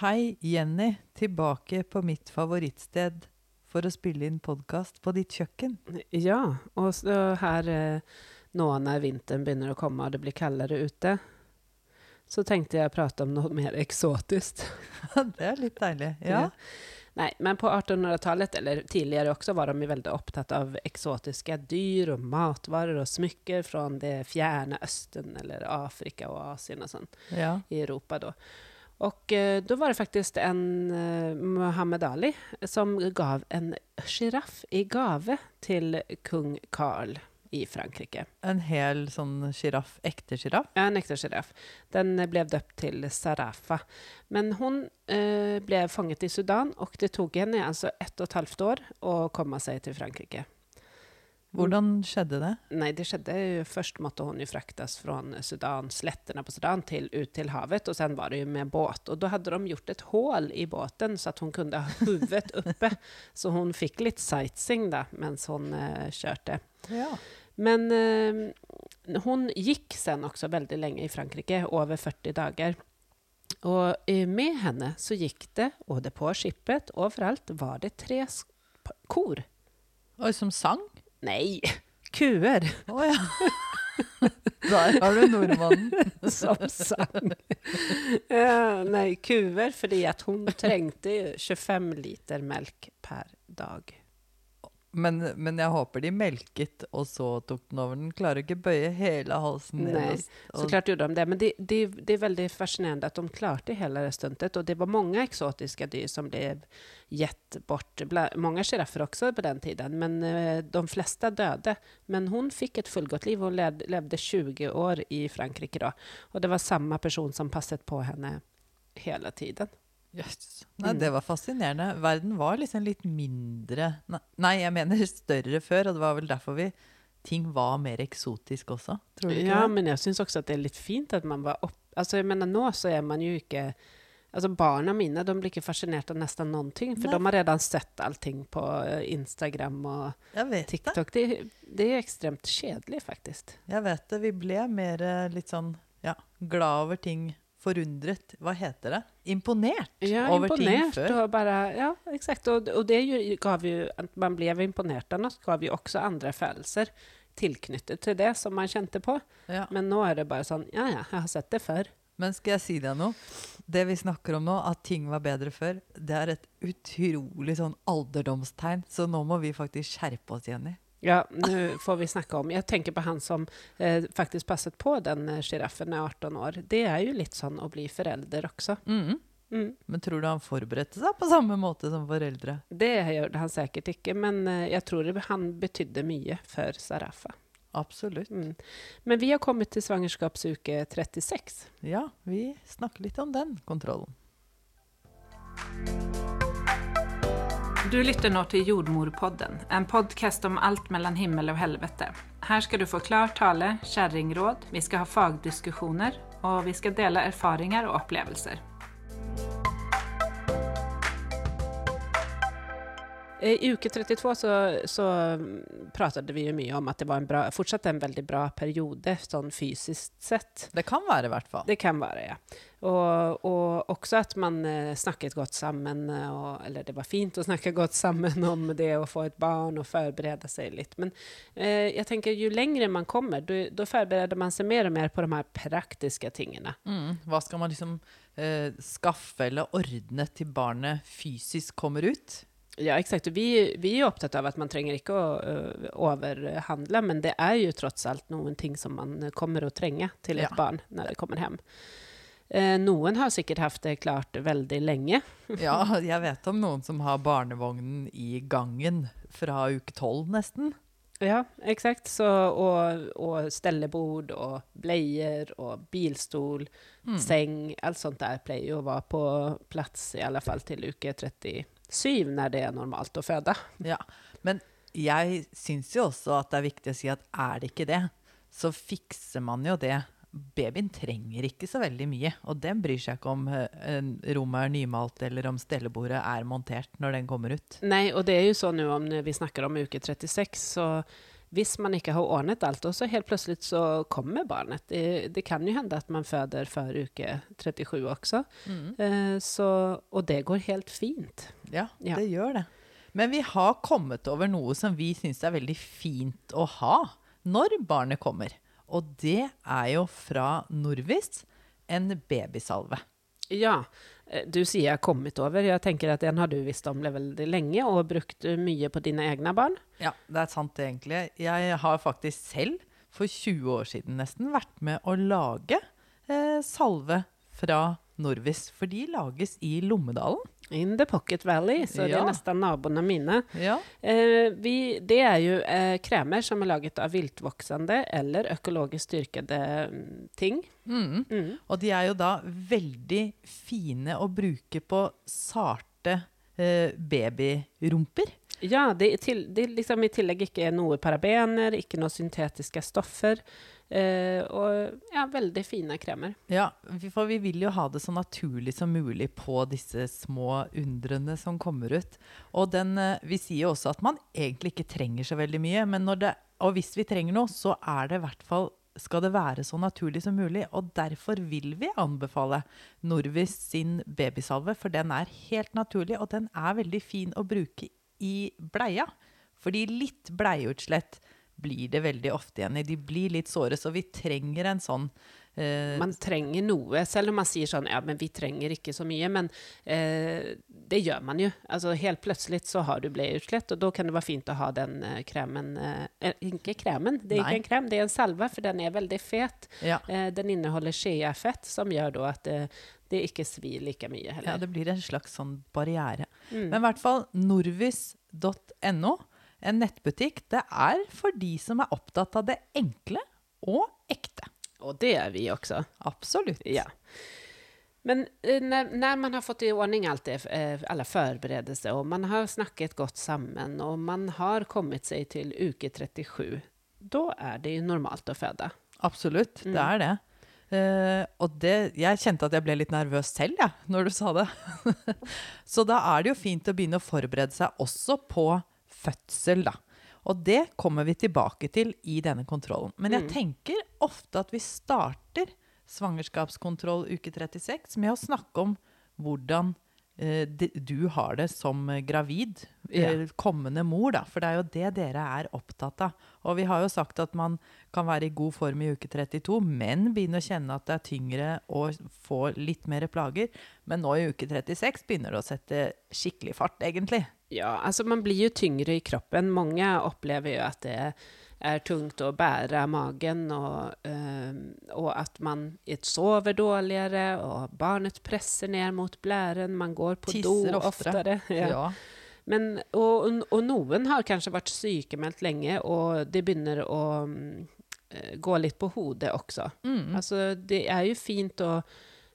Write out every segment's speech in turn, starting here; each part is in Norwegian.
Hei, Jenny. Tilbake på mitt favorittsted for å spille inn podkast på ditt kjøkken. Ja, og så her eh, nå når vinteren begynner å komme og det blir kaldere ute, så tenkte jeg å prate om noe mer eksotisk. det er litt deilig. Ja. Nei, men på 1800-tallet, eller tidligere også, var de veldig opptatt av eksotiske dyr og matvarer og smykker fra det fjerne Østen eller Afrika og Asien og sånn ja. i Europa da. Og eh, da var det faktisk en eh, Muhammed Ali som gav en giraff i gave til kung Carl i Frankrike. En hel sånn giraff? Ekte giraff? Ja, en ekte giraff. Den ble døpt til Sarafa. Men hun eh, ble fanget i Sudan, og det tok henne altså ett og et halvt år å komme seg til Frankrike. Hvordan skjedde det? Nei, det skjedde Først måtte hun jo fraktes fra Sudan, slettene på Sudan til, ut til havet, og sen var det jo med båt. Og da hadde de gjort et hull i båten, så at hun kunne ha hodet oppe. så hun fikk litt sightseeing da, mens hun eh, kjørte. Ja. Men eh, hun gikk sen også veldig lenge i Frankrike, over 40 dager. Og eh, med henne så gikk det, og det på skipet, overalt, var det tre kor. Oi, som sang? Nei, kuer. Å oh, ja. Der har du nordmannen. Som sang. Ja, nei, kuer fordi at hun trengte 25 liter melk per dag. Men, men, jeg håper de melket, og så tok den over. Den klarer ikke bøye hele halsen ned. Nei, så klart gjorde de det. Men det, de, de er veldig fascinerende at de klarte hele det stuntet. Og det var mange eksotiske dyr som ble gitt bort. Mange sjiraffer også på den tiden, men uh, de fleste døde. Men hun fikk et fullgodt liv. Hun levde 20 år i Frankrike da. Og det var samme person som passet på henne hele tiden. Yes. Nei, det var fascinerende. Verden var liksom litt mindre Nei, jeg mener større før, og det var vel derfor vi ting var mer eksotisk også. Tror du ikke ja, det? men jeg syns også at det er litt fint at man var opp... Altså, jeg mener, nå så er man jo ikke Altså, Barna mine de blir ikke fascinert av nesten noen ting, for Nei. de har redan sett allting på eh, Instagram og TikTok. Det. Det, det, er ekstremt kjedelig, faktisk. Jeg vet det. Vi ble mer eh, litt sånn ja, glad over ting forundret Hva heter det? Imponert ja, over imponert, ting før. Og bare, ja, exakt. Og, og det gav jo At man ble imponert av noe, gav jo også andre følelser tilknyttet til det som man kjente på. Ja. Men nå er det bare sånn Ja, ja, jeg har sett det før. Men skal jeg si deg noe? Det vi snakker om nå, at ting var bedre før, det er et utrolig sånn alderdomstegn. Så nå må vi faktisk skjerpe oss, Jenny. Ja, nå får vi snakke om. Jeg tenker på han som eh, faktisk passet på den sjiraffen i 18 år. Det er jo litt sånn å bli forelder også. Mm. Mm. Men tror du han forberedte seg på samme måte som foreldre? Det gjorde han sikkert ikke, men eh, jeg tror han betydde mye for Sarafa. Absolutt. Mm. Men vi har kommet til svangerskapsuke 36. Ja, vi snakker litt om den kontrollen. Du lytter nå til Jordmorpodden, en podkast om alt mellom himmel og helvete. Her skal du få klar tale, kjerringråd, vi skal ha fagdiskusjoner, og vi skal dele erfaringer og opplevelser. I uke 32 så, så pratet vi mye om at det var en bra, fortsatt en veldig bra periode, sånn fysisk sett. Det kan være, i hvert fall. Det kan være, ja. Og, og også at man eh, snakket godt sammen, og, eller det var fint å snakke godt sammen om det å få et barn og forberede seg litt. Men eh, jeg tenker, jo lengre man kommer, da forbereder man seg mer og mer på de her praktiske tingene. Mm. Hva skal man liksom eh, skaffe eller ordne til barnet fysisk kommer ut? Ja, exakt. Vi, vi, er opptatt av at man trenger ikke å uh, overhandle, men det er jo tross alt noen ting som man kommer å trenge til et ja. barn når det kommer hjem. Uh, noen har sikkert hatt det klart veldig lenge. ja, jeg vet om noen som har barnevognen i gangen fra uke tolv, nesten. Ja, eksakt. Og, og stellebord og bleier og bilstol, mm. seng, alt sånt der pleier jo å være på plass i alle fall til uke 30 syv når det er normalt å føde. Ja, Men jeg syns jo også at det er viktig å si at er det ikke det, så fikser man jo det. Babyen trenger ikke så veldig mye, og den bryr seg ikke om uh, rommet er nymalt eller om stellebordet er montert når den kommer ut. Nei, og det er jo sånn jo om vi snakker om uke 36, så hvis man ikke har ordnet alt, og så helt plutselig så kommer barnet. Det, det kan jo hende at man føder før uke 37 også. Eh, så, og det går helt fint. Ja, Ja. det gjør det. Men vi har kommet over noe som vi syns er veldig fint å ha når barnet kommer. Og det er jo fra Norvis en babysalve. Ja, du sier jeg har kommet over. Jeg tenker at den har du visst om veldig lenge og brukt mye på dine egne barn. Ja, det er sant egentlig. Jeg har faktisk selv, for 20 år siden nesten, vært med å lage eh, salve fra Norvis. For de lages i Lommedalen. In the Pocket Valley, så det Ja. er nesten naboene mine. Ja. Eh, vi, det er jo eh, kremer som er laget av viltvoksende eller økologisk dyrkede mm, ting. Mm. Mm. Og de er jo da veldig fine å bruke på sarte eh, babyrumper. Ja, det er, til, det er liksom i tillegg ikke noe parabener, ikke noe syntetiske stoffer. Eh, og ja, veldig fine kremer. Ja, for vi vil jo ha det så naturlig som mulig på disse små undrene som kommer ut. Og den, eh, vi sier jo også at man egentlig ikke trenger så veldig mye, men det, og hvis vi trenger noe, så er det i hvert fall skal det være så naturlig som mulig, og derfor vil vi anbefale Norvis sin babysalve, for den er helt naturlig, og den er veldig fin å bruke i bleia. Fordi litt bleieutslett blir det veldig ofte igjen. De blir litt såre, så vi trenger en sånn eh, Man trenger noe, selv om man sier sånn ja, men vi trenger ikke så mye. Men eh, det gjør man jo. Altså, helt plutselig så har du bleieutslett, og da kan det være fint å ha den eh, kremen eh, eh, Ikke kremen, det er Nei. ikke en krem, det er en salve, for den er veldig fet. ja. Eh, den inneholder shea-fett, som gjør da at det, det ikke svir like mye heller. Ja, det blir en slags sånn barriere. Mm. Men i hvert fall norvis.no, en nettbutikk, det er for de som er opptatt av det enkle og ekte. Og det er vi også. Absolutt. Ja. Men når, när, när man har fått i ordning alt det, eh, alla förberedelser och man har snakket godt sammen og man har kommet seg til uke 37, da er det jo normalt å føde. Absolutt, det er det. Uh, og det, jeg kjente at jeg ble litt nervøs selv, ja, når du sa det. Så da er det jo fint å begynne å forberede seg også på fødsel, da. Og det kommer vi tilbake til i denne kontrollen. Men jeg Mm. tenker ofte at vi starter svangerskapskontroll uke 36 med å snakke om hvordan eh, de, du har det som gravid, Ja. eh, kommende mor, da. For det er jo det dere er opptatt av. Og vi har jo sagt at man kan være i god form i uke 32, men begynne å kjenne at det er tyngre og få litt mer plager. Men nå i uke 36 begynner det å sette skikkelig fart, egentlig. Ja, altså man blir jo tyngre i kroppen. Mange opplever jo at det er tungt å bære magen og, øh, og at man sover dårligere, og barnet presser ned mot blæren, man går på Tisser do oftere. oftere. Ja. Men, og, og noen har kanskje vært sykemeldt lenge, og det begynner å eh, gå litt på hodet også. Mm. Altså, det er jo fint å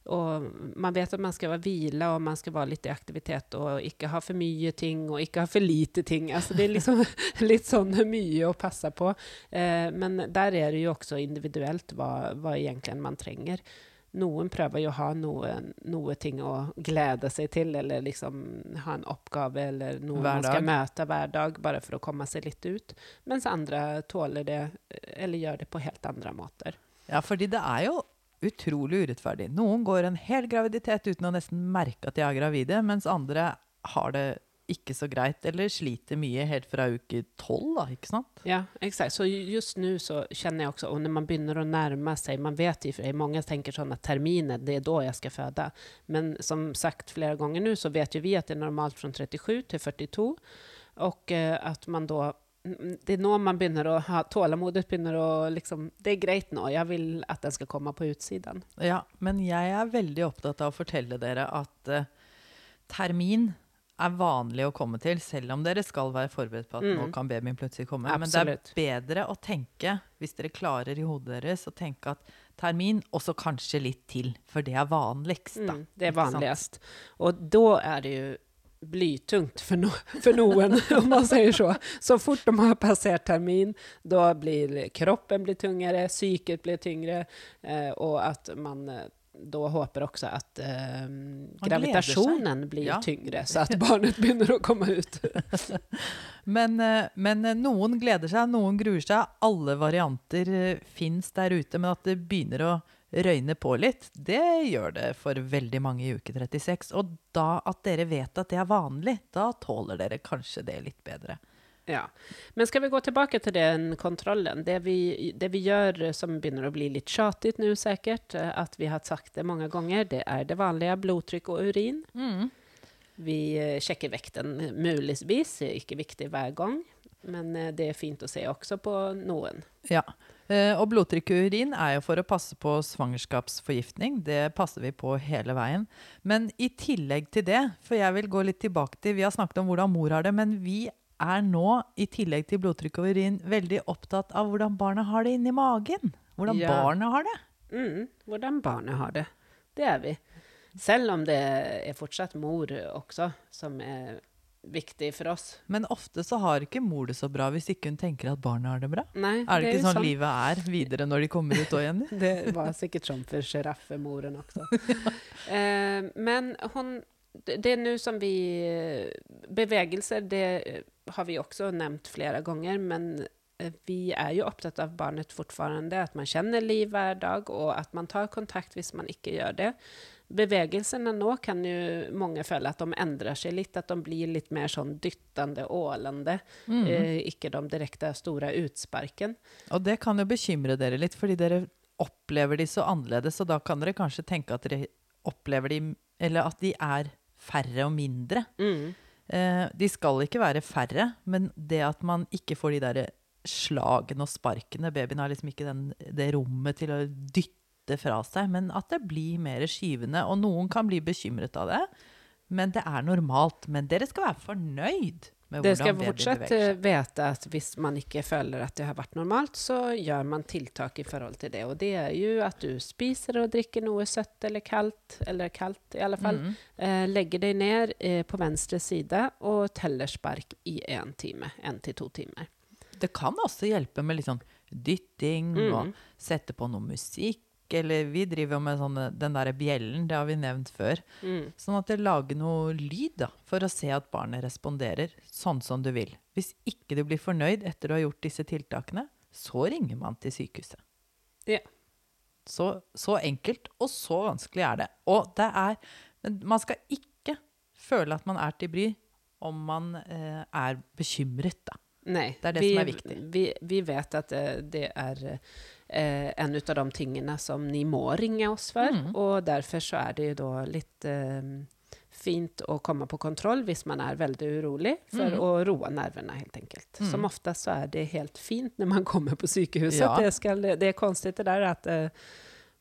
og man vet at man skal hvile, og man skal være litt i aktivitet, og ikke ha for mye ting, og ikke ha for lite ting. Altså, det er liksom litt sånn mye å passe på. Eh, men der er det jo også individuelt hva, hva egentlig man trenger. Noen prøver jo å ha noe, noe ting å glede seg til, eller liksom ha en oppgave eller noe man skal møte hver dag, bare for å komme seg litt ut. Mens andre tåler det, eller gjør det på helt andre måter. ja, fordi det er jo utrolig urettferdig. Noen går en hel graviditet uten å nesten merke at de er gravide, mens andre har det ikke så greit, eller sliter mye helt fra uke tolv, da, ikke sant? Ja, exakt. Så just nu så kjenner jeg også, og når man begynner å nærme seg man vet jo, Mange tenker sånn at terminen, det er da jeg skal føde. Men som sagt flere ganger nå, så vet jo vi at det er normalt fra 37 til 42 og at man mm, det er nå man begynner å ha begynner å liksom Det er greit nå, jeg vil at den skal komme på utsiden. Ja, men jeg er veldig opptatt av å fortelle dere at uh, termin er vanlig å komme til, selv om dere skal være forberedt på at nå Mm. kan babyen plutselig komme. Absolutt. Men det er bedre å tenke, hvis dere klarer i hodet deres, å tenke at termin, og så kanskje litt til, for det er vanligst, da. Mm, det er vanligst. Og da er det jo blytungt for, no for noen, om man sier så. Så fort de har passert termin, da blir kroppen blir tungere, psyket blir tyngre, eh, og at man eh, da håper også at eh, gravitasjonen blir Ja. tyngre, så at barnet begynner å komme ut. Men, eh, men eh, noen gleder seg, noen gruer seg. Alle varianter fins der ute. Men at det begynner å røyne på litt, det gjør det for veldig mange i uke 36. Og da at dere vet at det er vanlig, da tåler dere kanskje det litt bedre. Ja. Men skal vi gå tilbake til den kontrollen? Det vi, det vi gjør som begynner å bli litt tjatig nå sikkert, at vi har sagt det mange ganger, det er det vanlige blodtrykk og urin. Vi eh, sjekker vekten muligvis, ikke viktig hver gang, men eh, det er fint å se også på noen. Ja. Eh, Og blodtrykk og urin er jo for å passe på svangerskapsforgiftning. Det passer vi på hele veien. Men i tillegg til det, for jeg vil gå litt tilbake til Vi har snakket om hvordan mor har det, men vi er nå, i tillegg til blodtrykk og urin, veldig opptatt av hvordan barnet har det inni magen. Hvordan Ja. barnet har det. Mm, hvordan barnet har det. Det er vi. Selv om det er fortsatt mor også, som er viktig for oss. Men ofte så har ikke mor det så bra hvis ikke hun tenker at barnet har det bra. Nei, Er det, ikke er sånn livet er videre når de kommer ut òg, Jenny? Det var sikkert sånn for sjiraffemoren også. eh, men hun, det er nå som vi... Bevegelser, det har vi også nevnt flere ganger, men eh, vi er jo opptatt av barnet fortfarande, at man kjenner liv hver dag, og at man tar kontakt hvis man ikke gjør det. Bevegelsene nå kan jo mange føle at de endrer seg litt, at de blir litt mer sånn dyttende, ålende, eh, ikke de direkte store utsparken. Og det kan jo bekymre dere litt, fordi dere opplever de så annerledes, og da kan dere kanskje tenke at dere opplever de Eller at de er færre og mindre. Mm. Eh, de skal ikke være færre, men det at man ikke får de der slagene og sparkene Babyen har liksom ikke den, det rommet til å dytte fra seg, men at det blir mer skyvende. Og noen kan bli bekymret av det, men det er normalt. Men dere skal være fornøyd med Det skal fortsatt eh, vite at hvis man ikke føler at det har vært normalt, så gjør man tiltak i forhold til det. Og det er jo at du spiser og drikker noe søtt eller kaldt, eller kaldt i alle fall. Mm. Eh, legger deg ned eh, på venstre side og teller spark i én time. Én til to timer. Det kan også hjelpe med litt sånn dytting Mm. og sette på noe musikk. Eller vi driver jo med sånne, den derre bjellen, det har vi nevnt før. Mm. Sånn at det lager noe lyd da, for å se at barnet responderer sånn som du vil. Hvis ikke du blir fornøyd etter du har gjort disse tiltakene, så ringer man til sykehuset. Ja. Så, så enkelt og så vanskelig er det. Og det er man skal ikke føle at man er til bry om man eh, er bekymret, da. Nei. Det er det vi, som er viktig. Vi, vi vet at det, det er eh, en av de tingene som ni må ringe oss for. Mm. Og derfor så er det jo da litt eh, fint å komme på kontroll hvis man er veldig urolig, for Mm. å roe nervene, helt enkelt. Mm. Som ofte så er det helt fint når man kommer på sykehuset. Ja. Det, skal, det er konstigt det der at eh,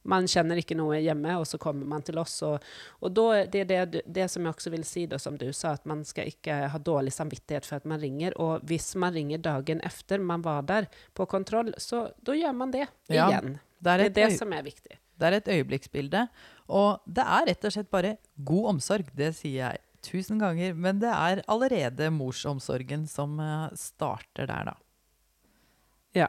man kjenner ikke noe hjemme, og så kommer man til oss. Og, og då, det er det, det som jeg også vil si, da, som du sa, at man skal ikke ha dårlig samvittighet for at man ringer. Og hvis man ringer dagen efter man var der på kontroll, så da gjør man det Ja, igjen. Det er, Det er det som er viktig. det er et øyeblikksbilde. Og det er rett og slett bare god omsorg. Det sier jeg tusen ganger. Men det er allerede morsomsorgen som eh, starter der, da. Ja.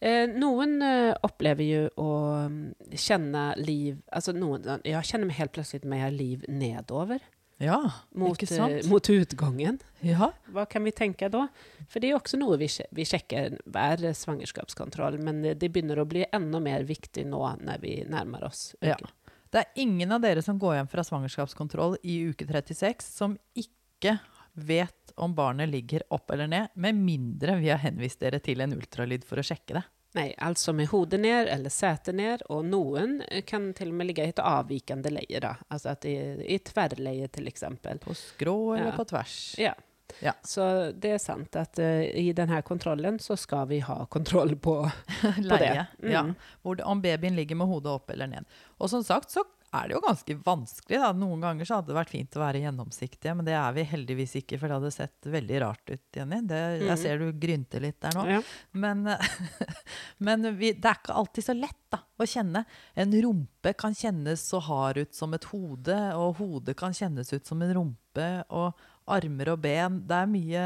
Eh, noen eh, opplever jo å mm, kjenne liv Altså noen Jeg kjenner meg helt plutselig mer liv nedover Ja, mot, ikke eh, sant? mot utgangen. Ja. Hva kan vi tenke da? For det er jo også noe vi, vi sjekker hver svangerskapskontroll, men det, det begynner å bli enda mer viktig nå når vi nærmer oss. Ja. Det er ingen av dere som går hjem fra svangerskapskontroll i uke 36 som ikke vet om barnet ligger opp eller ned, med mindre vi har henvist dere til en ultralyd for å sjekke det. Nei, altså med hodet ned eller setet ned, og noen eh, kan til og med ligge i et avvikende leie, da. Altså at er i tverrleie, eksempel. På skrå eller Ja. på tvers. Ja. Ja. Så det er sant at uh, i denne kontrollen så skal vi ha kontroll på, på det. Leie. Ja. Mm. Hvor om babyen ligger med hodet opp eller ned. Og som sagt så er det jo ganske vanskelig. Da. Noen ganger så hadde det vært fint å være gjennomsiktige, men det er vi heldigvis ikke, for det hadde sett veldig rart ut, Jenny. Det. Jeg ser du grynter litt der nå. Ja. Men, men vi, det er ikke alltid så lett da, å kjenne. En rumpe kan kjennes så hard ut som et hode, og hodet kan kjennes ut som en rumpe, og armer og ben. Det er mye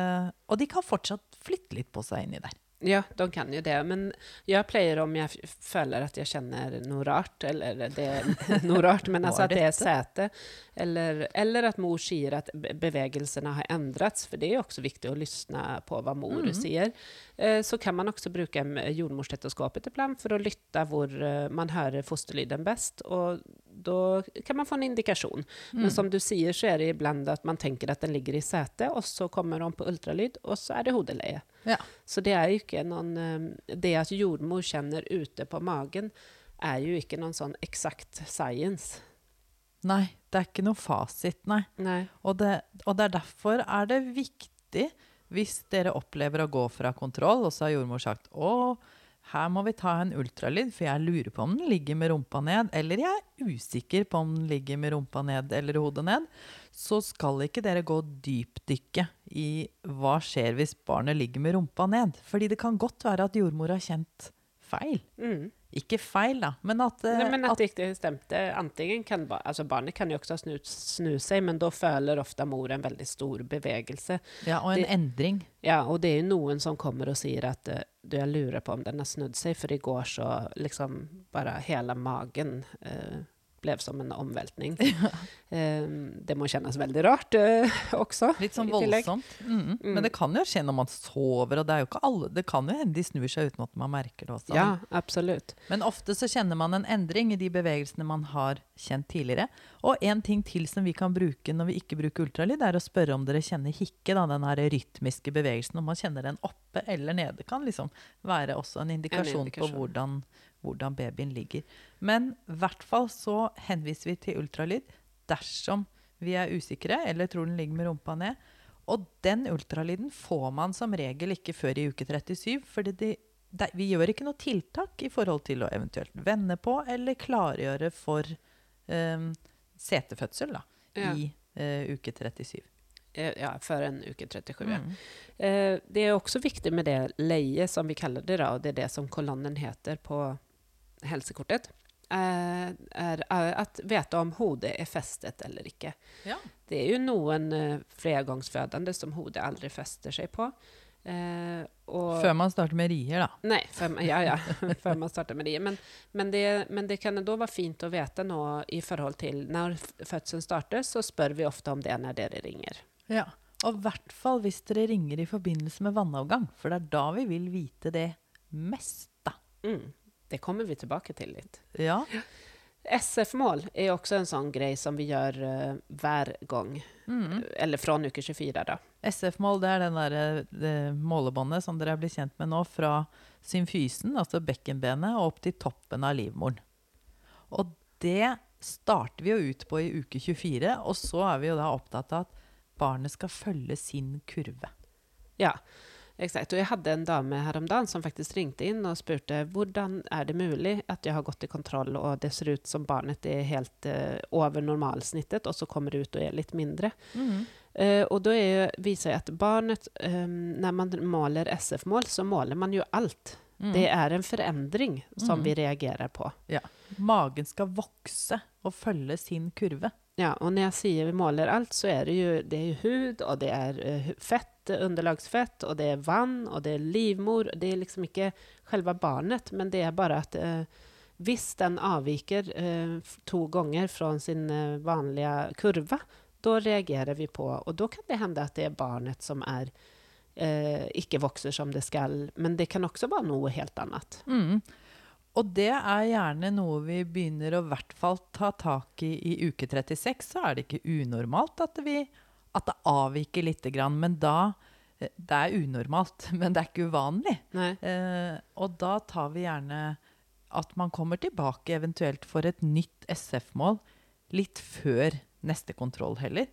Og de kan fortsatt flytte litt på seg inni der. Ja, de kan jo det. Men jeg pleier om jeg føler at jeg kjenner noe rart, eller det er noe rart, men altså at det er sete, eller, eller at mor sier at bevegelsene har endret, for det er jo også viktig å lytte på hva mor sier, eh, så kan man også bruke mm, jordmorstetoskopet iblant for å lytte hvor eh, man hører fosterlyden best, og da kan man få en indikasjon. Men som du sier, så er det iblant at man tenker at den ligger i setet, og så kommer de på ultralyd, og så er det hodeleie. Ja. Så det er jo ikke noen eh, Det at jordmor kjenner ute på magen, er jo ikke noen sånn eksakt science. Nei, det er ikke noe fasit, nei. Nei. Og det, og det er derfor er det viktig, hvis dere opplever å gå fra kontroll, og så har jordmor sagt å, her må vi ta en ultralyd, for jeg lurer på om den ligger med rumpa ned, eller jeg er usikker på om den ligger med rumpa ned eller hodet ned, så skal ikke dere gå dypdykke i hva skjer hvis barnet ligger med rumpa ned. Fordi det kan godt være at jordmor har kjent feil. Mm. Ikke feil, da, men at, Nei, men at att det ikke stemte. Antingen kan ba- altså barnet kan jo også snu, snu seg, men da føler ofte mor en veldig stor bevegelse. Ja, og en det- endring. Ja, og det er jo noen som kommer og sier at eh, du, jeg lurer på om den har snudd seg, for i går så liksom bare hele magen eh, ble som en omveltning. Ja. det må kjennes veldig rart eh, også. Litt sånn voldsomt. Mm. Mm. Men det kan jo skje når man sover, og det alle Det kan jo hende de snur seg uten at man merker det også. Ja, absolutt. Men ofte så kjenner man en endring i de bevegelsene man har kjent tidligere. Og en ting til som vi kan bruke når vi ikke bruker ultralyd, er å spørre om dere kjenner hikke, da, den her rytmiske bevegelsen. Om man kjenner den oppe eller nede, kan liksom være også en indikasjon, på indikasjon. hvordan, hvordan babyen ligger. Men i hvert fall så henviser vi til ultralyd dersom vi er usikre eller tror den ligger med rumpa ned. Og den ultralyden får man som regel ikke før i uke 37, For de, vi gjør ikke noe tiltak i forhold til å eventuelt vende på eller klargjøre for um, setefødsel da, Ja. i uh, uke 37. Eh, Ja, før en uke 37. ja. Mm. Eh, det er også viktig med det leie, som vi kaller det, da, og det er det som kolonnen heter på helsekortet, eh, er at vite om hodet er festet eller ikke. Ja. Det er jo noen eh, flergangsfødende som hodet aldri fester seg på. Eh, og, Før man starter med rier, da. Nei, før, man- ja, ja, før man starter med rier. Men, men det. men det kan da være fint å vite nå i forhold til når fødselen starter, så spør vi ofte om det når dere ringer. Ja. Og i hvert fall hvis dere ringer i forbindelse med vannavgang, for det er da vi vil vite det mest, da. Mm. Det kommer vi tilbake til litt. Ja. SF-mål er også en sånn greie som vi gjør uh, hver gang. Mm. Eller fra uke 24, da. SF-mål det er den der, det målebåndet som dere er blitt kjent med nå, fra symfysen, altså bekkenbenet, og opp til toppen av livmoren. Og det starter vi jo ut på i uke 24, og så er vi jo da opptatt av at barnet skal følge sin kurve. Ja, exakt. Og jeg hadde en dame her om dagen som faktisk ringte inn og spurte hvordan er det mulig at jeg har gått i kontroll, og det ser ut som barnet er helt uh, over normalsnittet, og så kommer det ut og er litt mindre. Eh, og da er viser jeg at barnet, um, når man måler SF-mål, så måler man jo alt. Mm. Det er en forandring som Mm. vi reagerer på. Magen skal vokse og følge sin kurve. Ja, og når jeg sier vi måler alt, så er det jo, det er hud, og det er eh, fett, eh, underlagsfett, og det er vann, og det er livmor. Det er liksom ikke selve barnet, men det er bare at eh, hvis den avviker eh, f- to ganger fra sin eh, vanlige kurve, da reagerer vi på, og da kan det hende at det er barnet som er eh, ikke vokser som det skal, men det kan også være noe helt annet. Mm. Og det er gjerne noe vi begynner å i hvert fall ta tak i i uke 36. Så er det ikke unormalt at, vi, at det avviker lite grann. Men da eh, Det er unormalt, men det er ikke uvanlig. Eh, og da tar vi gjerne at man kommer tilbake eventuelt for et nytt SF-mål litt før neste kontroll heller.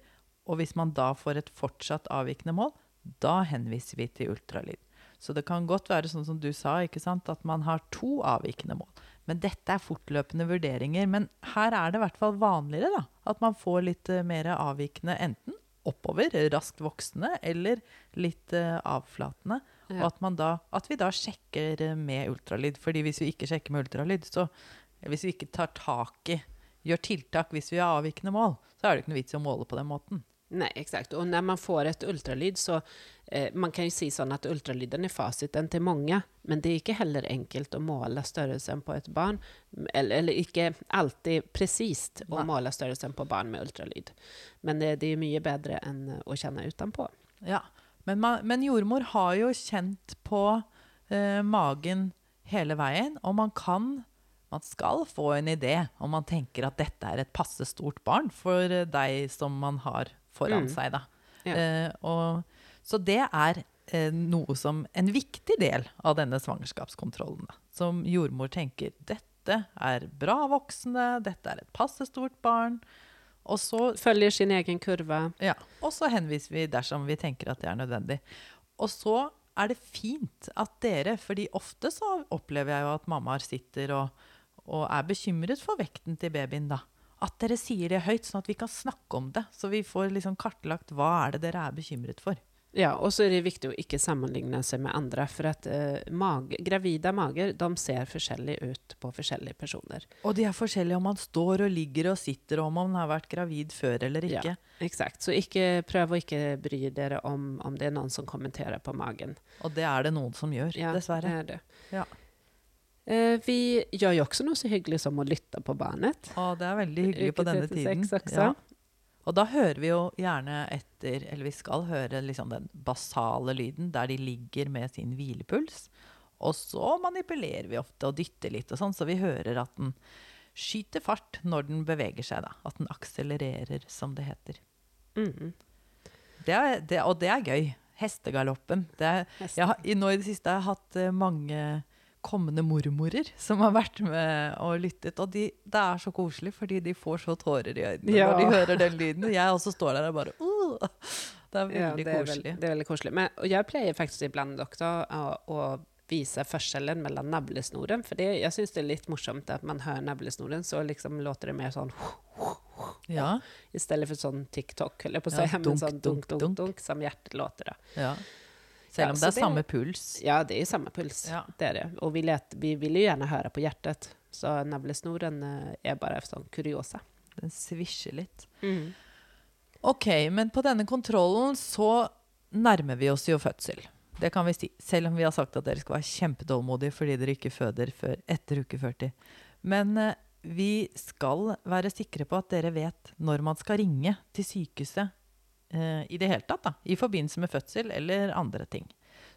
Og hvis man da får et fortsatt avvikende mål, da henviser vi til ultralyd. Så det kan godt være sånn som du sa, at man har to avvikende mål. Men dette er fortløpende vurderinger. Men her er det i hvert fall vanligere da, at man får litt eh, mer avvikende enten oppover, raskt voksende, eller litt avflatende. avflatende. Og at, man da, at vi da sjekker eh, med ultralyd. Fordi hvis vi ikke sjekker med ultralyd, så hvis vi ikke tar tak i, gjør tiltak hvis vi har avvikende mål, så er det ikke noe vits i å måle på den måten. Nej, exakt. Och när man får ett ultralyd så eh, man kan ju si sånn at ultralyden er fasiten til mange, men det er ikke heller enkelt å måle størrelsen på et barn, eller, eller ikke alltid presist å Nei. måle størrelsen på barn med ultralyd. Men det, det er mye bedre enn å kjenne utenpå. Ja, men, man, men jordmor har jo kjent på eh, magen hele veien, og man kan man skal få en idé om man tenker at dette er et passe stort barn for eh, deg som man har foran Mm. seg. Ja. Eh, og, så det er eh, noe som en viktig del av denne svangerskapskontrollen. Da. Som jordmor tenker dette er bra voksne, dette er et passe stort barn. Og så Følger sin egen kurve. ja, og så henviser vi dersom vi tenker at det er nødvendig. Og så er det fint at dere, fordi ofte så opplever jeg jo at mammaer sitter og, og er bekymret for vekten til babyen da. At dere sier det høyt, sånn at vi kan snakke om det. Så vi får liksom kartlagt hva er det dere er bekymret for. Ja, og så er det viktig å ikke sammenligne seg med andre, for at uh, mag, gravide mager de ser forskjellig ut på forskjellige personer. Og de er forskjellige om man står og ligger og sitter, og om man har vært gravid før eller ikke. Ja, exakt. Så ikke, prøv å ikke bry dere om, om det er noen som kommenterer på magen. Og det er det noen som gjør, Ja, dessverre. det er det. Ja. Eh, vi gjør jo også noe så hyggelig som å lytte på barnet. Å, det er veldig hyggelig på denne 36 tiden. også. Og da hører vi jo gjerne etter, eller vi skal høre liksom den basale lyden der de ligger med sin hvilepuls. Og så manipulerer vi ofte og dytter litt og sånn, så vi hører at den skyter fart når den beveger seg, da. At den akselererer, som det heter. Mm. Det er, det, og det er gøy. Hestegaloppen. Det er, jeg nå i det siste har jeg hatt eh, mange kommende mormorer som har vært med og lyttet. Og de, det er så koselig, fordi de får så tårer i øynene Ja. når de hører den lyden. Jeg også står der og bare uh, Det er Ja, veldig det er, koselig. veld, det er veldig koselig. Men, jeg pleier faktisk iblant også å, vise forskjellen mellom navlesnoren. For det, jeg syns det er litt morsomt at man hører navlesnoren, så liksom låter det mer sånn Ja, i stedet for sånn TikTok, eller på å si, Ja, dunk, sånn dunk, dunk, dunk, dunk. dunk, som hjertet låter. Da. ja. Selv om det er det- samme puls. Ja, det er samme puls. Ja. Det er det. Og vi, let, vi vil jo gjerne høre på hjertet, så navlesnoren eh, er bare sånn kuriosa. Den svisjer litt. Mm. Ok, men på denne kontrollen så nærmer vi oss jo fødsel. Det kan vi si. Selv om vi har sagt at dere skal være kjempetålmodige fordi dere ikke føder før etter uke 40. Men eh, vi skal være sikre på at dere vet når man skal ringe til sykehuset eh, i det hele tatt. da, I forbindelse med fødsel eller andre ting.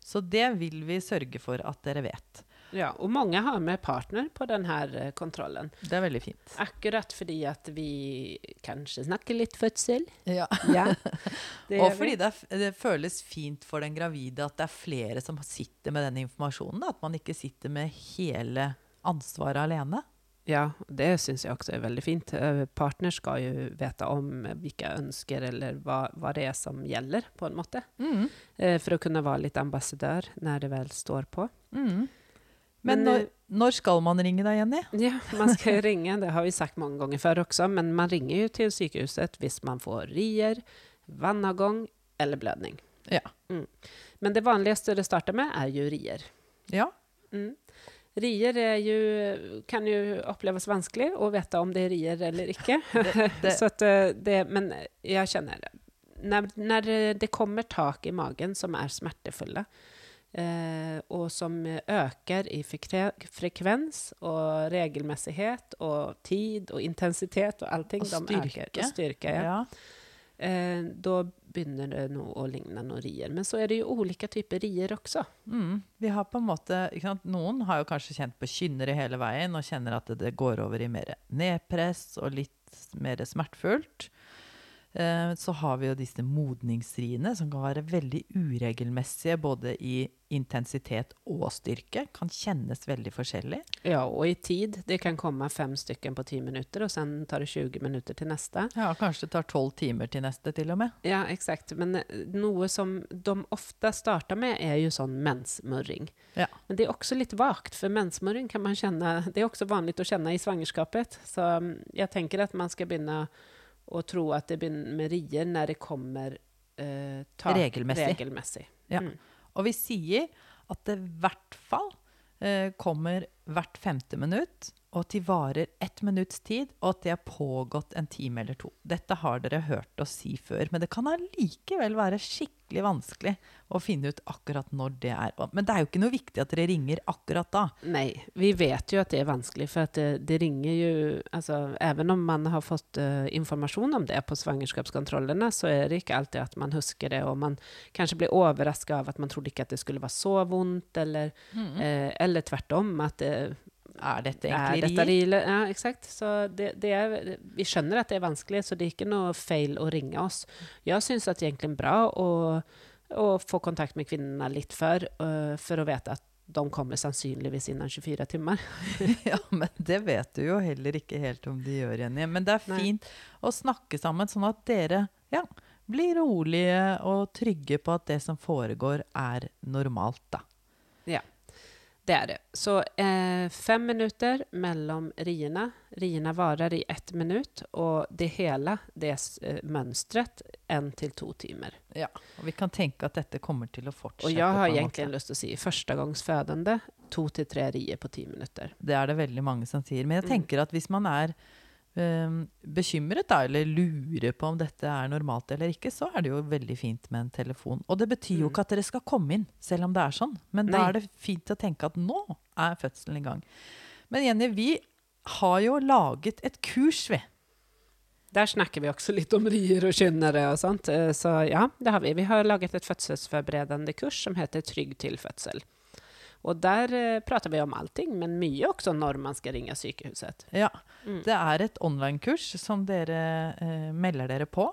Så det vil vi sørge for at dere vet. Ja, og mange har med partner på denne eh, kontrollen. Det er veldig fint. Akkurat fordi at vi kanskje snakker litt fødsel. Ja. Ja, Og fordi det, er, det føles fint for den gravide at det er flere som sitter med den informasjonen. At man ikke sitter med hele ansvaret alene. Ja, det syns jeg også er veldig fint. Eh, Partner skal jo vite om hvilke ønsker eller hva, hva det er som gjelder, på en måte. Mm. Eh, For å kunne være litt ambassadør når det vel står på. Mm. Men, Men, når, eh, når skal man ringe deg, Jenny? Ja, man skal ringe, det har vi sagt mange ganger før også, men man ringer jo til sykehuset hvis man får rier, vannavgang eller blødning. Ja. Mm. Men det vanligste det starter med er jo rier. Ja. Mm. Rier er jo, kan jo oppleves vanskelig å vite om det er rier eller ikke. Det, det, Så att, eh, det, men jeg kjenner når, når, det kommer tak i magen som er smertefulle, eh, og som øker i frekve, frekvens og regelmessighet og tid og intensitet og allting. De styrke. Og styrke ja. ja. Eh, då begynner det nog å ligne noen rier. Men så er det jo ulike typer rier også. Mm. Vi har på en måte? Noen har jo kanskje kjent på kynnere hele veien og kjenner at det går over i mer nedpress og litt mer smertefullt. Eh, så har vi jo disse modningsriene som kan være veldig uregelmessige både i intensitet og styrke. Kan kjennes veldig forskjellig. Ja, og i tid. Det kan komme fem stykker på ti minutter, og sen tar det 20 minutter til neste. Ja, Kanskje det tar tolv timer til neste, til og med. Ja, eksakt. Men eh, noe som de ofte starter med, er jo sånn mensmurring. Ja. Men det er også litt vagt, for mensmurring kan man kjenne Det er også vanlig å kjenne i svangerskapet. Så mm, jeg tenker at man skal begynne å tro at det begynner med rier når det kommer eh, tak Regelmessig. regelmessig. Ja. Mm. Og vi sier at det i hvert fall eh, kommer hvert femte minutt og at de varer ett minutts tid, og at det har pågått en time eller to. Dette har dere hørt oss si før, men det kan allikevel være skikkelig vanskelig å finne ut akkurat når det er. Men det er jo ikke noe viktig at dere ringer akkurat da. Nei, vi vet jo at det er vanskelig, for det, det ringer jo altså, Even om man har fått uh, informasjon om det på svangerskapskontrollene, så er det ikke alltid at man husker det og man kanskje blir overraska av at man trodde ikke at det skulle være så vondt, eller, eh, eller tvärtom at det Er dette egentlig rier? rier. Ja, eksakt. Så det, det er, vi skjønner at det er vanskelig, så det er ikke noe feil å ringe oss. Jeg syns att det er egentlig bra å, å få kontakt med kvinnene litt før, uh, for å vite at de kommer sannsynligvis innen 24 timer. Ja, men det vet du jo heller ikke helt om de gjør, Jenny. Men det er Nei. fint å snakke sammen, sånn at dere ja, blir rolige og trygge på at det som foregår, er normalt, da. Det er det. Så eh, fem minutter mellom riene. Riene varer i ett minutt, og det hele, det eh, mønsteret, en til to timer. Ja, og vi kan tenke at dette kommer til å fortsette. Og jeg har egentlig lyst til måte. si, att säga första gångs födande, två tre rier på ti minutter. Det er det veldig mange som sier. Men jeg Mm. tenker at hvis man er bekymret da, eller lurer på om dette er normalt eller ikke, så er det jo veldig fint med en telefon. Og det betyr jo Mm. ikke at dere skal komme inn, selv om det er sånn. Men da er det fint å tenke at nå er fødselen i gang. Men Jenny, vi har jo laget et kurs, vi. Der snakker vi også litt om rier og kynnare og sånt. Eh, Så ja, det har vi. Vi har laget et fødselsforberedende kurs som heter Trygg til födsel. Och der prater vi om allting, men mye også når man skal ringe sykehuset. Ja, Mm. Det er et online-kurs som dere eh, melder dere på,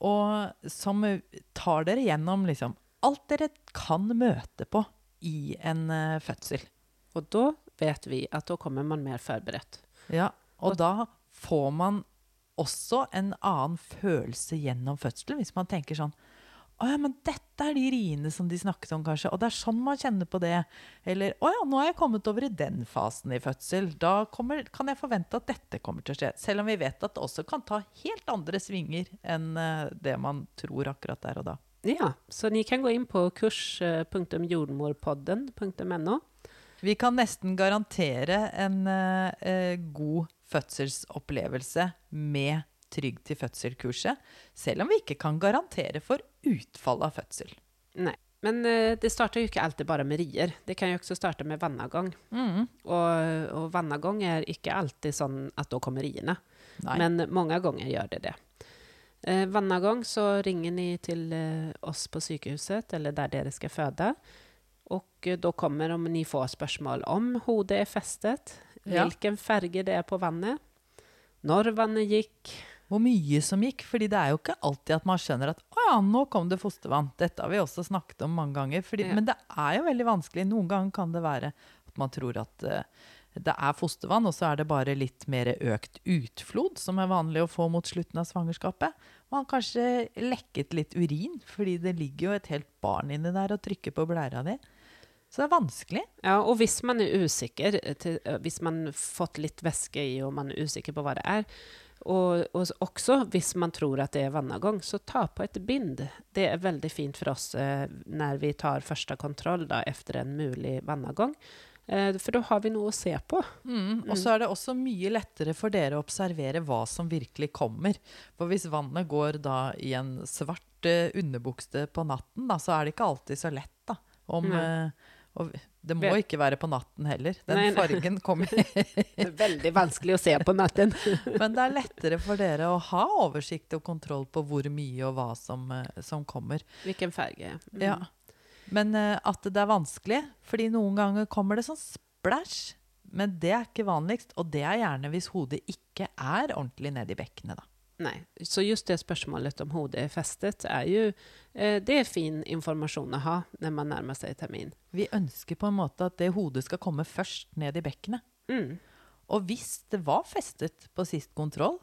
og som eh, tar dere gjennom liksom, alt dere kan møte på i en eh, fødsel. Og da vet vi at da kommer man mer forberedt. Ja, og Og- da får man også en annen følelse gjennom fødselen, hvis man tenker sånn å ja, men dette er de riene som de snakket om, kanskje. Og det er sånn man kjenner på det. Eller å ja, nå har jeg kommet over i den fasen i fødsel. Da kommer, kan jeg forvente at dette kommer til å skje. Selv om vi vet at det også kan ta helt andre svinger enn eh, det man tror akkurat der og da. Ja, så ni kan gå inn på kurs.jordmorpodden.no. Vi kan nesten garantere en uh, eh, god fødselsopplevelse med Trygg til fødsel-kurset, selv om vi ikke kan garantere for utfall av fødsel. Nei. men eh, det starter jo ikke alltid bare med rier. Det kan jo også starte med vannagång. Mm. Og, og vannagång er ikke alltid sånn at da kommer riene. Nei. Men mange ganger gjør det det. Eh, vannagång så ringer ni till eh, oss på sykehuset eller der dere skal føde. Og da kommer om ni får spørsmål om hodet er festet, Ja. vilken färg det er på vannet, når vannet gick. Hvor mye som gikk. fordi det er jo ikke alltid at man skjønner at å ja, nå kom det fostervann. Dette har vi også snakket om mange ganger. Fordi, Ja. Men det er jo veldig vanskelig. Noen ganger kan det være at man tror at uh, det er fostervann, og så er det bare litt mer økt utflod, som er vanlig å få mot slutten av svangerskapet. Man har kanskje lekket litt urin, fordi det ligger jo et helt barn inni der og trykker på blæra di. Så det er vanskelig. Ja, og hvis man er usikker, til, eh, hvis man har fått litt væske i og man er usikker på hva det är, och, og, også hvis man tror at det er vannagång, så ta på et bind. Det er veldig fint for oss eh, når vi tar første kontroll da, efter en mulig vannagång. Eh, for da har vi noe å se på. Mm. Og så er det også mye lettere for dere å observere hva som virkelig kommer. For hvis vannet går da i en svart eh, underbukse på natten, da, så er det ikke alltid så lett, da. Om, Nei. Og det må ikke være på natten heller. Den Nei, nei. fargen kommer. Väldigt vanskelig å se på natten. Men det er lettere for dere å ha oversikt og kontroll på hvor mye og hva som, eh, som kommer. Hvilken farge. mm. Ja. Men eh, at det er vanskelig, fordi noen ganger kommer det sånn splash. Men det er ikke vanligst, og det er gjerne hvis hodet ikke er ordentlig nedi i bekkenet, da. Nej, så just det spørsmålet om hodet er festet, er jo eh, det er fin informasjon å ha når man nærmer seg termin. Vi ønsker på en måte at det hodet skal komme først ned i bekkenet. Mm. Og hvis det var festet på sist kontroll,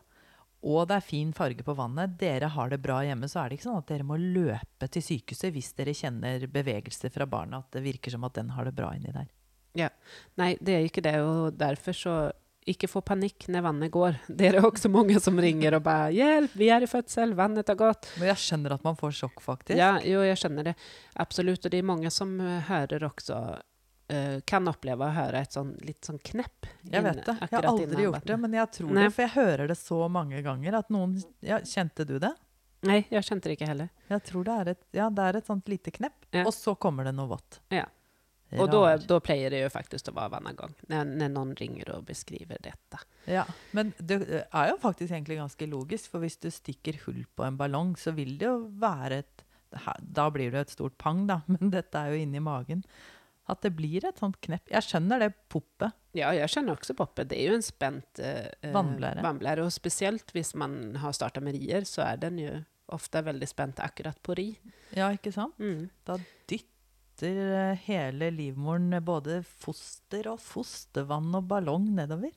og det er fin farge på vannet, dere har det bra hjemme, så er det ikke sånn at dere må løpe til sykehuset hvis dere kjenner bevegelse fra barnet, at det virker som at den har det bra inni der. Ja. Nei, det er ikke det og derfor så Ikke få panikk når vannet går. Det er det også mange som ringer og bare 'Hjelp, vi er i fødsel, vannet har gått. Men jeg skjønner at man får sjokk, faktisk. Ja, jo, jeg skjønner det. Absolutt. Og det er mange som hører også också eh, kan oppleve å høre et sånn litt sånn knepp. Jeg vet det. Jeg har aldri gjort gjort det, men jeg tror Nei. det, for jeg hører det så mange ganger at noen ja, Kjente du det? Nei, jeg kjente det ikke heller. Jeg tror det er et, ja, det er et sånt lite knepp, Ja. og så kommer det noe vått. Ja. Og da, då pleier det jo faktisk å være varannan gang, når, når noen ringer og beskriver dette. Ja, men det er jo faktisk egentlig ganske logisk, for hvis du stikker hull på en ballong, så vil det jo være et Da blir det jo et stort pang, da, men dette er jo inni magen. At det blir et sånt knepp. Jeg skjønner det poppet. Ja, jeg skjønner også poppet. Det er jo en spent eh, eh, Vannblære. vannblære. Og spesielt hvis man har starta med rier, så er den jo ofte veldig spent akkurat på ri. Ja, ikke sant? Mm. Da dytter eh, hele livmoren både foster og fostervann og ballong nedover.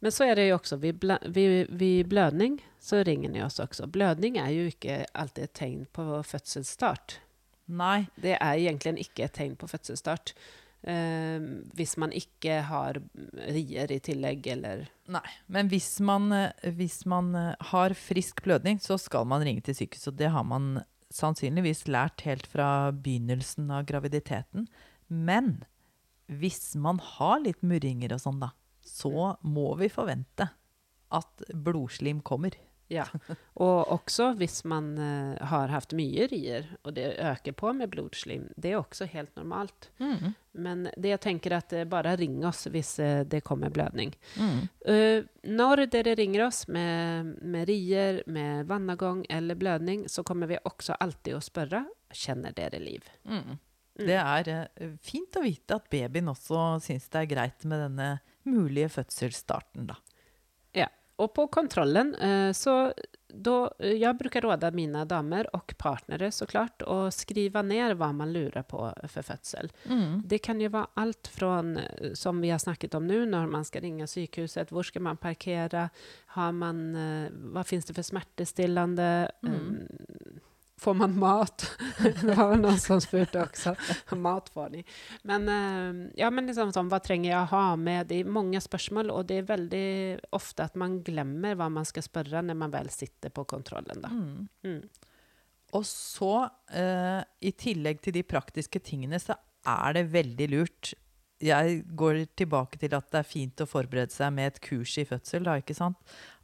Men så er det jo også ved, blø ved, ved blødning så ringer de oss også. Blødning er jo ikke alltid et tegn på fødselsstart. Nei, Det er egentlig ikke et tegn på fødselsstart. Eh, hvis man ikke har rier i tillegg, eller Nei, men hvis man, eh, hvis man eh, har frisk blødning, så skal man ringe til sykehuset. Og det har man sannsynligvis lært helt fra begynnelsen av graviditeten. Men hvis man har litt murringer og sånn, da, så må vi forvente at blodslim kommer. Ja. Og også hvis man uh, har hatt mye rier, og det øker på med blodslim. Det er også helt normalt. Mm. Men det jeg tenker at eh, bare ring oss hvis uh, det kommer blødning. Mm. Når dere ringer oss med, med rier, med vannavgang eller blødning, så kommer vi også alltid å spørre kjenner dere liv. Mm. Det er fint å vite at babyen også syns det er greit med denne mulige fødselsstarten, da. Och på kontrollen eh, så då, Jeg bruker råde mine damer og partnere såklart å skrive ned hva man lurer på for fødsel. Mm. Det kan jo være alt från, eh, som vi har snakket om nå, når man skal ringe sykehuset, hvor skal man parkere, har man, eh, vad finns det for smertestillende Mm. Em, får man mat? det var vel noen som spurte også. mat får de. Men, eh, ja, men liksom sånn, hva trenger jeg å ha med? Det er mange spørsmål, og det er veldig ofte at man glemmer hva man skal spørre når man vel sitter på kontrollen. Da. Mm. Mm. Og så, eh, i tillegg til de praktiske tingene, så er det veldig lurt Jeg går tilbake til at det er fint å forberede seg med et kurs i fødsel. Da?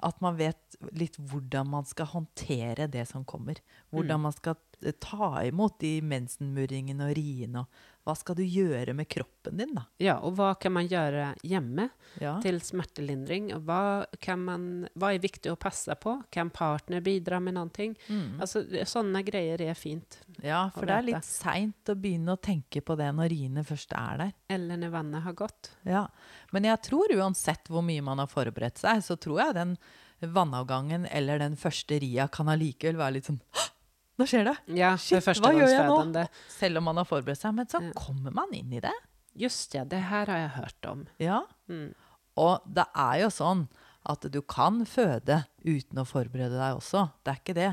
At man vet litt hvordan man skal håndtere det som kommer. Hvordan man skal eh, ta imot de mensenmurringene og riene. Og hva skal du gjøre med kroppen din, da? Ja, og hva kan man gjøre hjemme Ja. til smertelindring? Hva, kan man, hva er viktig å passe på? Kan partner bidra med noe? Mm. Altså, sånne greier er fint. ja, for det er litt seint å begynne å tenke på det når riene først er der. Eller når vannet har gått. Ja, men jeg tror uansett hvor mye man har forberedt seg, så tror jeg den vannavgangen eller den første ria kan allikevel være litt sånn «Hå! Nå skjer det! Ja, Shit, det hva gjør jeg nå? Det. Selv om man har forberedt seg. Men så Ja. kommer man inn i det. Just ja, det her har jeg hørt om. Ja. Mm. Og det er jo sånn at du kan føde uten å forberede deg også. Det er ikke det.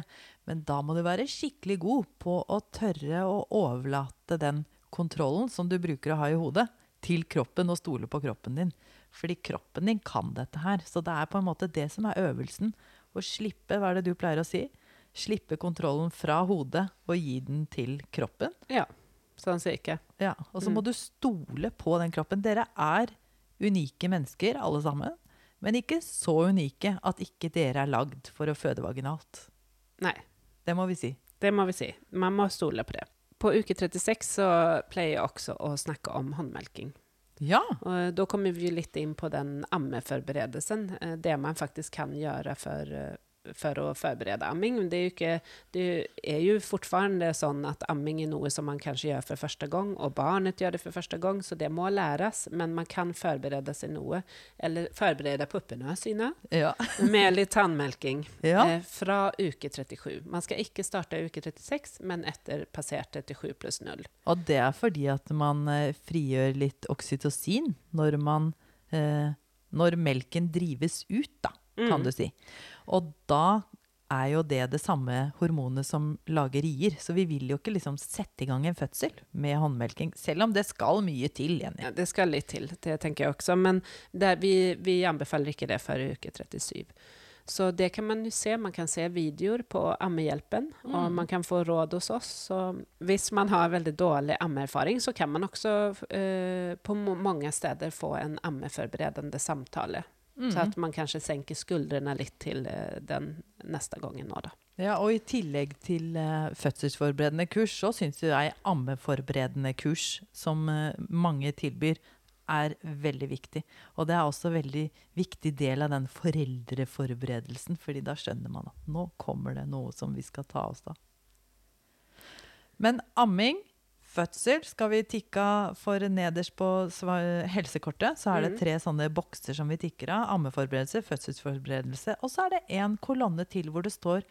Men da må du være skikkelig god på å tørre å overlate den kontrollen som du bruker å ha i hodet, til kroppen og stole på kroppen din. Fordi kroppen din kan dette her. Så det er på en måte det som er øvelsen. Å slippe, hva er det du pleier å si? Slippe kontrollen fra hodet og gi den til kroppen. Ja, sånn sier ikke. Ja, og så Mm. må du stole på den kroppen. Dere er unike mennesker, alle sammen. Men ikke så unike at ikke dere er lagd for å føde vaginalt. Nei, Det må vi si. det må vi si. Man må stole på det. På uke 36 så pleier jeg også å snakke om håndmelking. Ja. Og da kommer vi litt inn på den ammeforberedelsen. eh, Det man faktisk kan gjøre for, eh, for å forberede amming. Men Det er jo, ikke, det er jo fortfarande sånn at amming er noe som man kanskje gjør for første gang, og barnet gjør det for første gang, så det må læres. Men man kan forberede seg noe, eller forberede puppene sine, ja. med litt tannmelking Ja. eh, fra uke 37. Man skal ikke starte uke 36, men etter passert 37 pluss 0. Og det er fordi at man eh, frigjør litt oksytocin når man eh, Når melken drives ut, da, kan Mm. du si. Og da er jo det det samme hormonet som lager rier. Så vi vil jo ikke liksom sette i gang en fødsel med håndmelking, selv om det skal mye til, Jenny. Ja, det skal litt til, det tenker jeg også. Men der, vi, vi anbefaler ikke det før uke 37. Så det kan man jo se. Man kan se videoer på Ammehjelpen, og Mm. man kan få råd hos oss. Så hvis man har veldig dårlig ammeerfaring, så kan man også eh, på mange steder få en ammeforberedende samtale. Mm. Så at man kanskje senker skuldrene litt til eh, den neste gangen nå, da. Ja, og i tillegg til uh, fødselsforberedende kurs, så syns jeg ammeforberedende kurs, som uh, mange tilbyr, er veldig viktig. Og det er også en veldig viktig del av den foreldreforberedelsen, fordi da skjønner man at nå kommer det noe som vi skal ta oss av. Men amming, fødsel, skal vi tikke av for nederst på helsekortet. Så er det Mhm. tre sånne bokser som vi tikker av. Ammeforberedelse, fødselsforberedelse. Og så er det en kolonne til hvor det står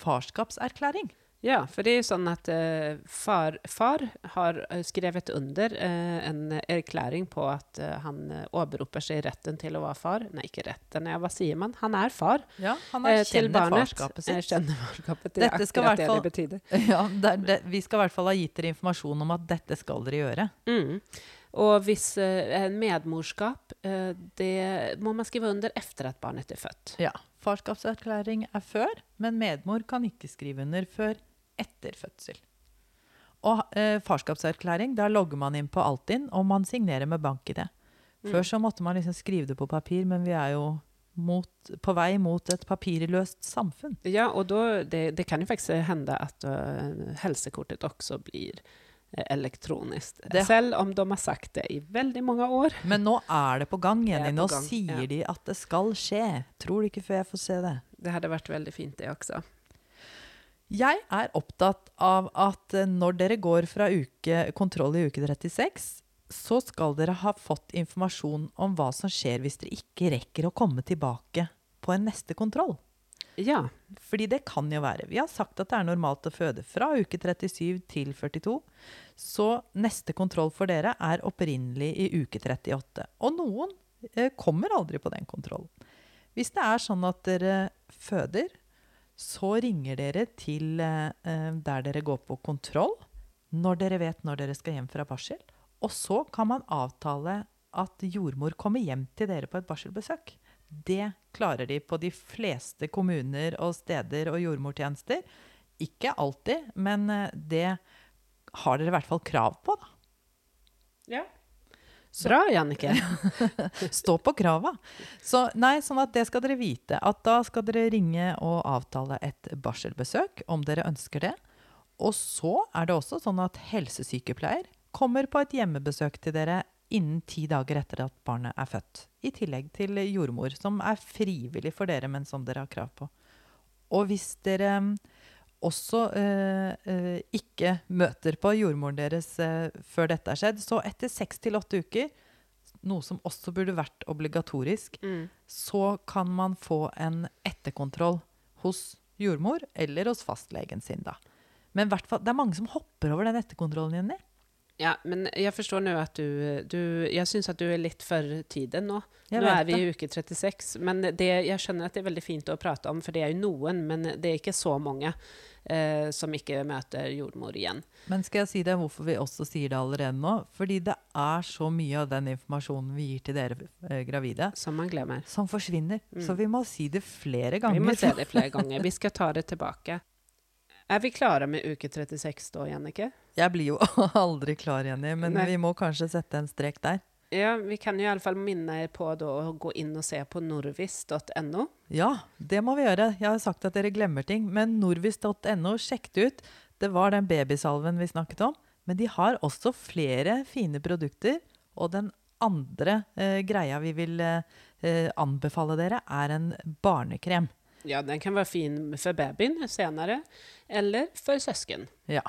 farskapserklæring. Ja, for det er jo sånn at uh, far, far har eh, skrevet under uh, en erklæring på at uh, han åberoper seg retten til å være far. Nei, ikke retten, ja, hva sier man? Han er far Ja, han eh, til barnet. farskapet sitt. Kjenner farskapet, er Dette skal akkurat hvert det fall- det betyder. Ja, det er det. Vi skal i hvert fall ha gitt dere informasjon om at dette skal dere gjøre. Mm. Og hvis eh, medmorskap, eh, det må man skrive under etter at barnet er født. Ja, Farskapserklæring er før, men medmor kan ikke skrive under før etter fødsel. Og eh, farskapserklæring, der logger man inn på Altinn, og man signerer med bank-ID. Før så måtte man liksom skrive det på papir, men vi er jo mot, på vei mot et papirløst samfunn. Ja, og da, det, det kan jo faktisk hende at uh, helsekortet også blir eh, elektronisk. Det- Selv om de har sagt det i veldig mange år. Men nå er det på gang, Jenny. Nå gang, sier ja. de at det skal skje. Tror du ikke før jeg får se det? Det hadde vært veldig fint, det også. Jeg er opptatt av at eh, når dere går fra uke, kontroll i uke 36, så skal dere ha fått informasjon om hva som skjer hvis dere ikke rekker å komme tilbake på en neste kontroll. Ja, Fordi det kan jo være. Vi har sagt at det er normalt å føde fra uke 37 til 42. Så neste kontroll for dere er opprinnelig i uke 38. Og noen eh, kommer aldri på den kontrollen. Hvis det er sånn at dere føder, så ringer dere til eh, eh, der dere går på kontroll, når dere vet når dere skal hjem fra barsel. Og så kan man avtale at jordmor kommer hjem til dere på et barselbesøk. Det klarer de på de fleste kommuner og steder og jordmortjenester. Ikke alltid, men eh, det har dere i hvert fall krav på. da. ja. Bra, Jannicke. Stå på krava. Så, nei, sånn at det skal dere vite. At da skal dere ringe og avtale et barselbesøk, om dere ønsker det. Og så er det også sånn at helsesykepleier kommer på et hjemmebesøk til dere innen ti dager etter at barnet er født. I tillegg til jordmor, som er frivillig for dere, men som dere har krav på. Og hvis dere også eh, eh, ikke møter på jordmoren deres eh, før dette er skjedd, så etter seks til åtte uker, noe som også burde vært obligatorisk, Mm. så kan man få en etterkontroll hos jordmor eller hos fastlegen sin. da. Men det er mange som hopper over den etterkontrollen, Jenny. Ja, men jeg forstår nå at du, du Jeg syns at du er litt for tiden nå. Nå er vi i uke 36. Men det, jeg skjønner at det er veldig fint å prate om, for det er jo noen, men det er ikke så mange eh, som ikke møter jordmor igjen. Men skal jeg si deg hvorfor vi også sier det allerede nå? Fordi det er så mye av den informasjonen vi gir til dere eh, gravide, Som man glemmer. som forsvinner. Mm. Så vi må si det flere ganger. Vi må si det flere ganger. Vi skal ta det tilbake. Er vi klare med uke 36 da, Jannike? Jeg blir jo aldri klar, Jenny, men Nei. vi må kanskje sette en strek der. Ja, vi kan jo i alle fall minne på da å gå inn og se på norvis.no. Ja, det må vi gjøre. Jeg har sagt at dere glemmer ting, men norvis.no, sjekk det ut. Det var den babysalven vi snakket om. Men de har også flere fine produkter. Og den andre eh, greia vi vil eh, eh, anbefale dere, er en barnekrem. Ja, den kan være fin for babyen senere, eller for søsken. Ja,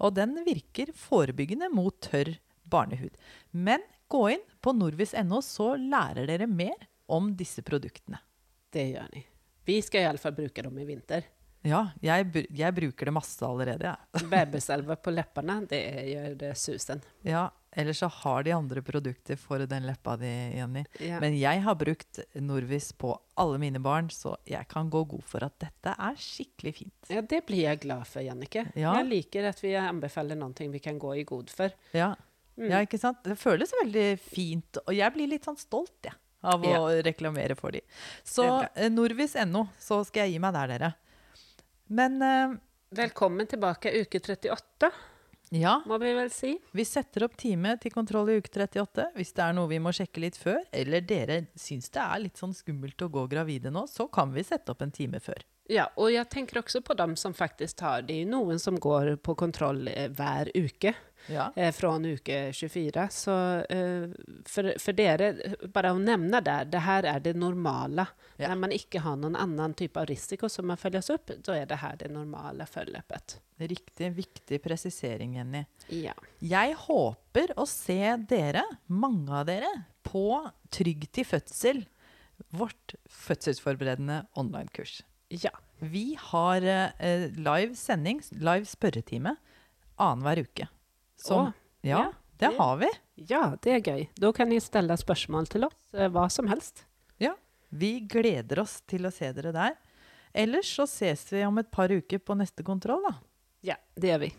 og den virker forebyggende mot tørr barnehud. Men gå inn på norvis.no, så lærer dere mer om disse produktene. Det gjør ni. Vi skal i alle fall bruke dem i vinter. Ja, jeg, jeg bruker det masse allerede, Ja. Babysalve på leppene, det gjør det susen. Ja, ellers så har de andre produkter for den leppa di, Jenny. Ja. Men jeg har brukt Norvis på alle mine barn, så jeg kan gå god for at dette er skikkelig fint. ja, det blir jeg glad for, Jannike. Ja. Jeg liker at vi anbefaler noe vi kan gå i god for. Ja, Mm. ja ikke sant? Det føles veldig fint, og jeg blir litt sånn stolt, jeg. av å reklamere for de. Så eh, norvis.no, så skal jeg gi meg der, dere. Men uh, Velkommen tilbake uke 38, ja, må vi vel si. vi setter opp time til kontroll i uke 38. Hvis det er noe vi må sjekke litt før, eller dere syns det er litt sånn skummelt å gå gravide nå, så kan vi sette opp en time før. Ja, og jeg tenker også på dem som faktisk tar Det er noen som går på kontroll eh, hver uke. Ja. eh, fra uke 24. Så eh, for, for, dere, bare å nevne der, det her er det normale. Ja. Når man ikke har noen annen type av risiko som må følges opp, da er det her det normale forløpet. Riktig viktig presisering, Jenny. Ja. Jeg håper å se dere, mange av dere, på Trygg til fødsel, vårt fødselsforberedende online-kurs. Ja. Vi har eh, live sending, live spørretime, annenhver uke. Som, Å, ja, det det- har vi. Ja, det er gøy. Da kan ni stille spørsmål til oss, hva som helst. Ja, vi gleder oss til å se dere der. Ellers så ses vi om et par uker på neste kontroll, da. Ja, det gjør vi.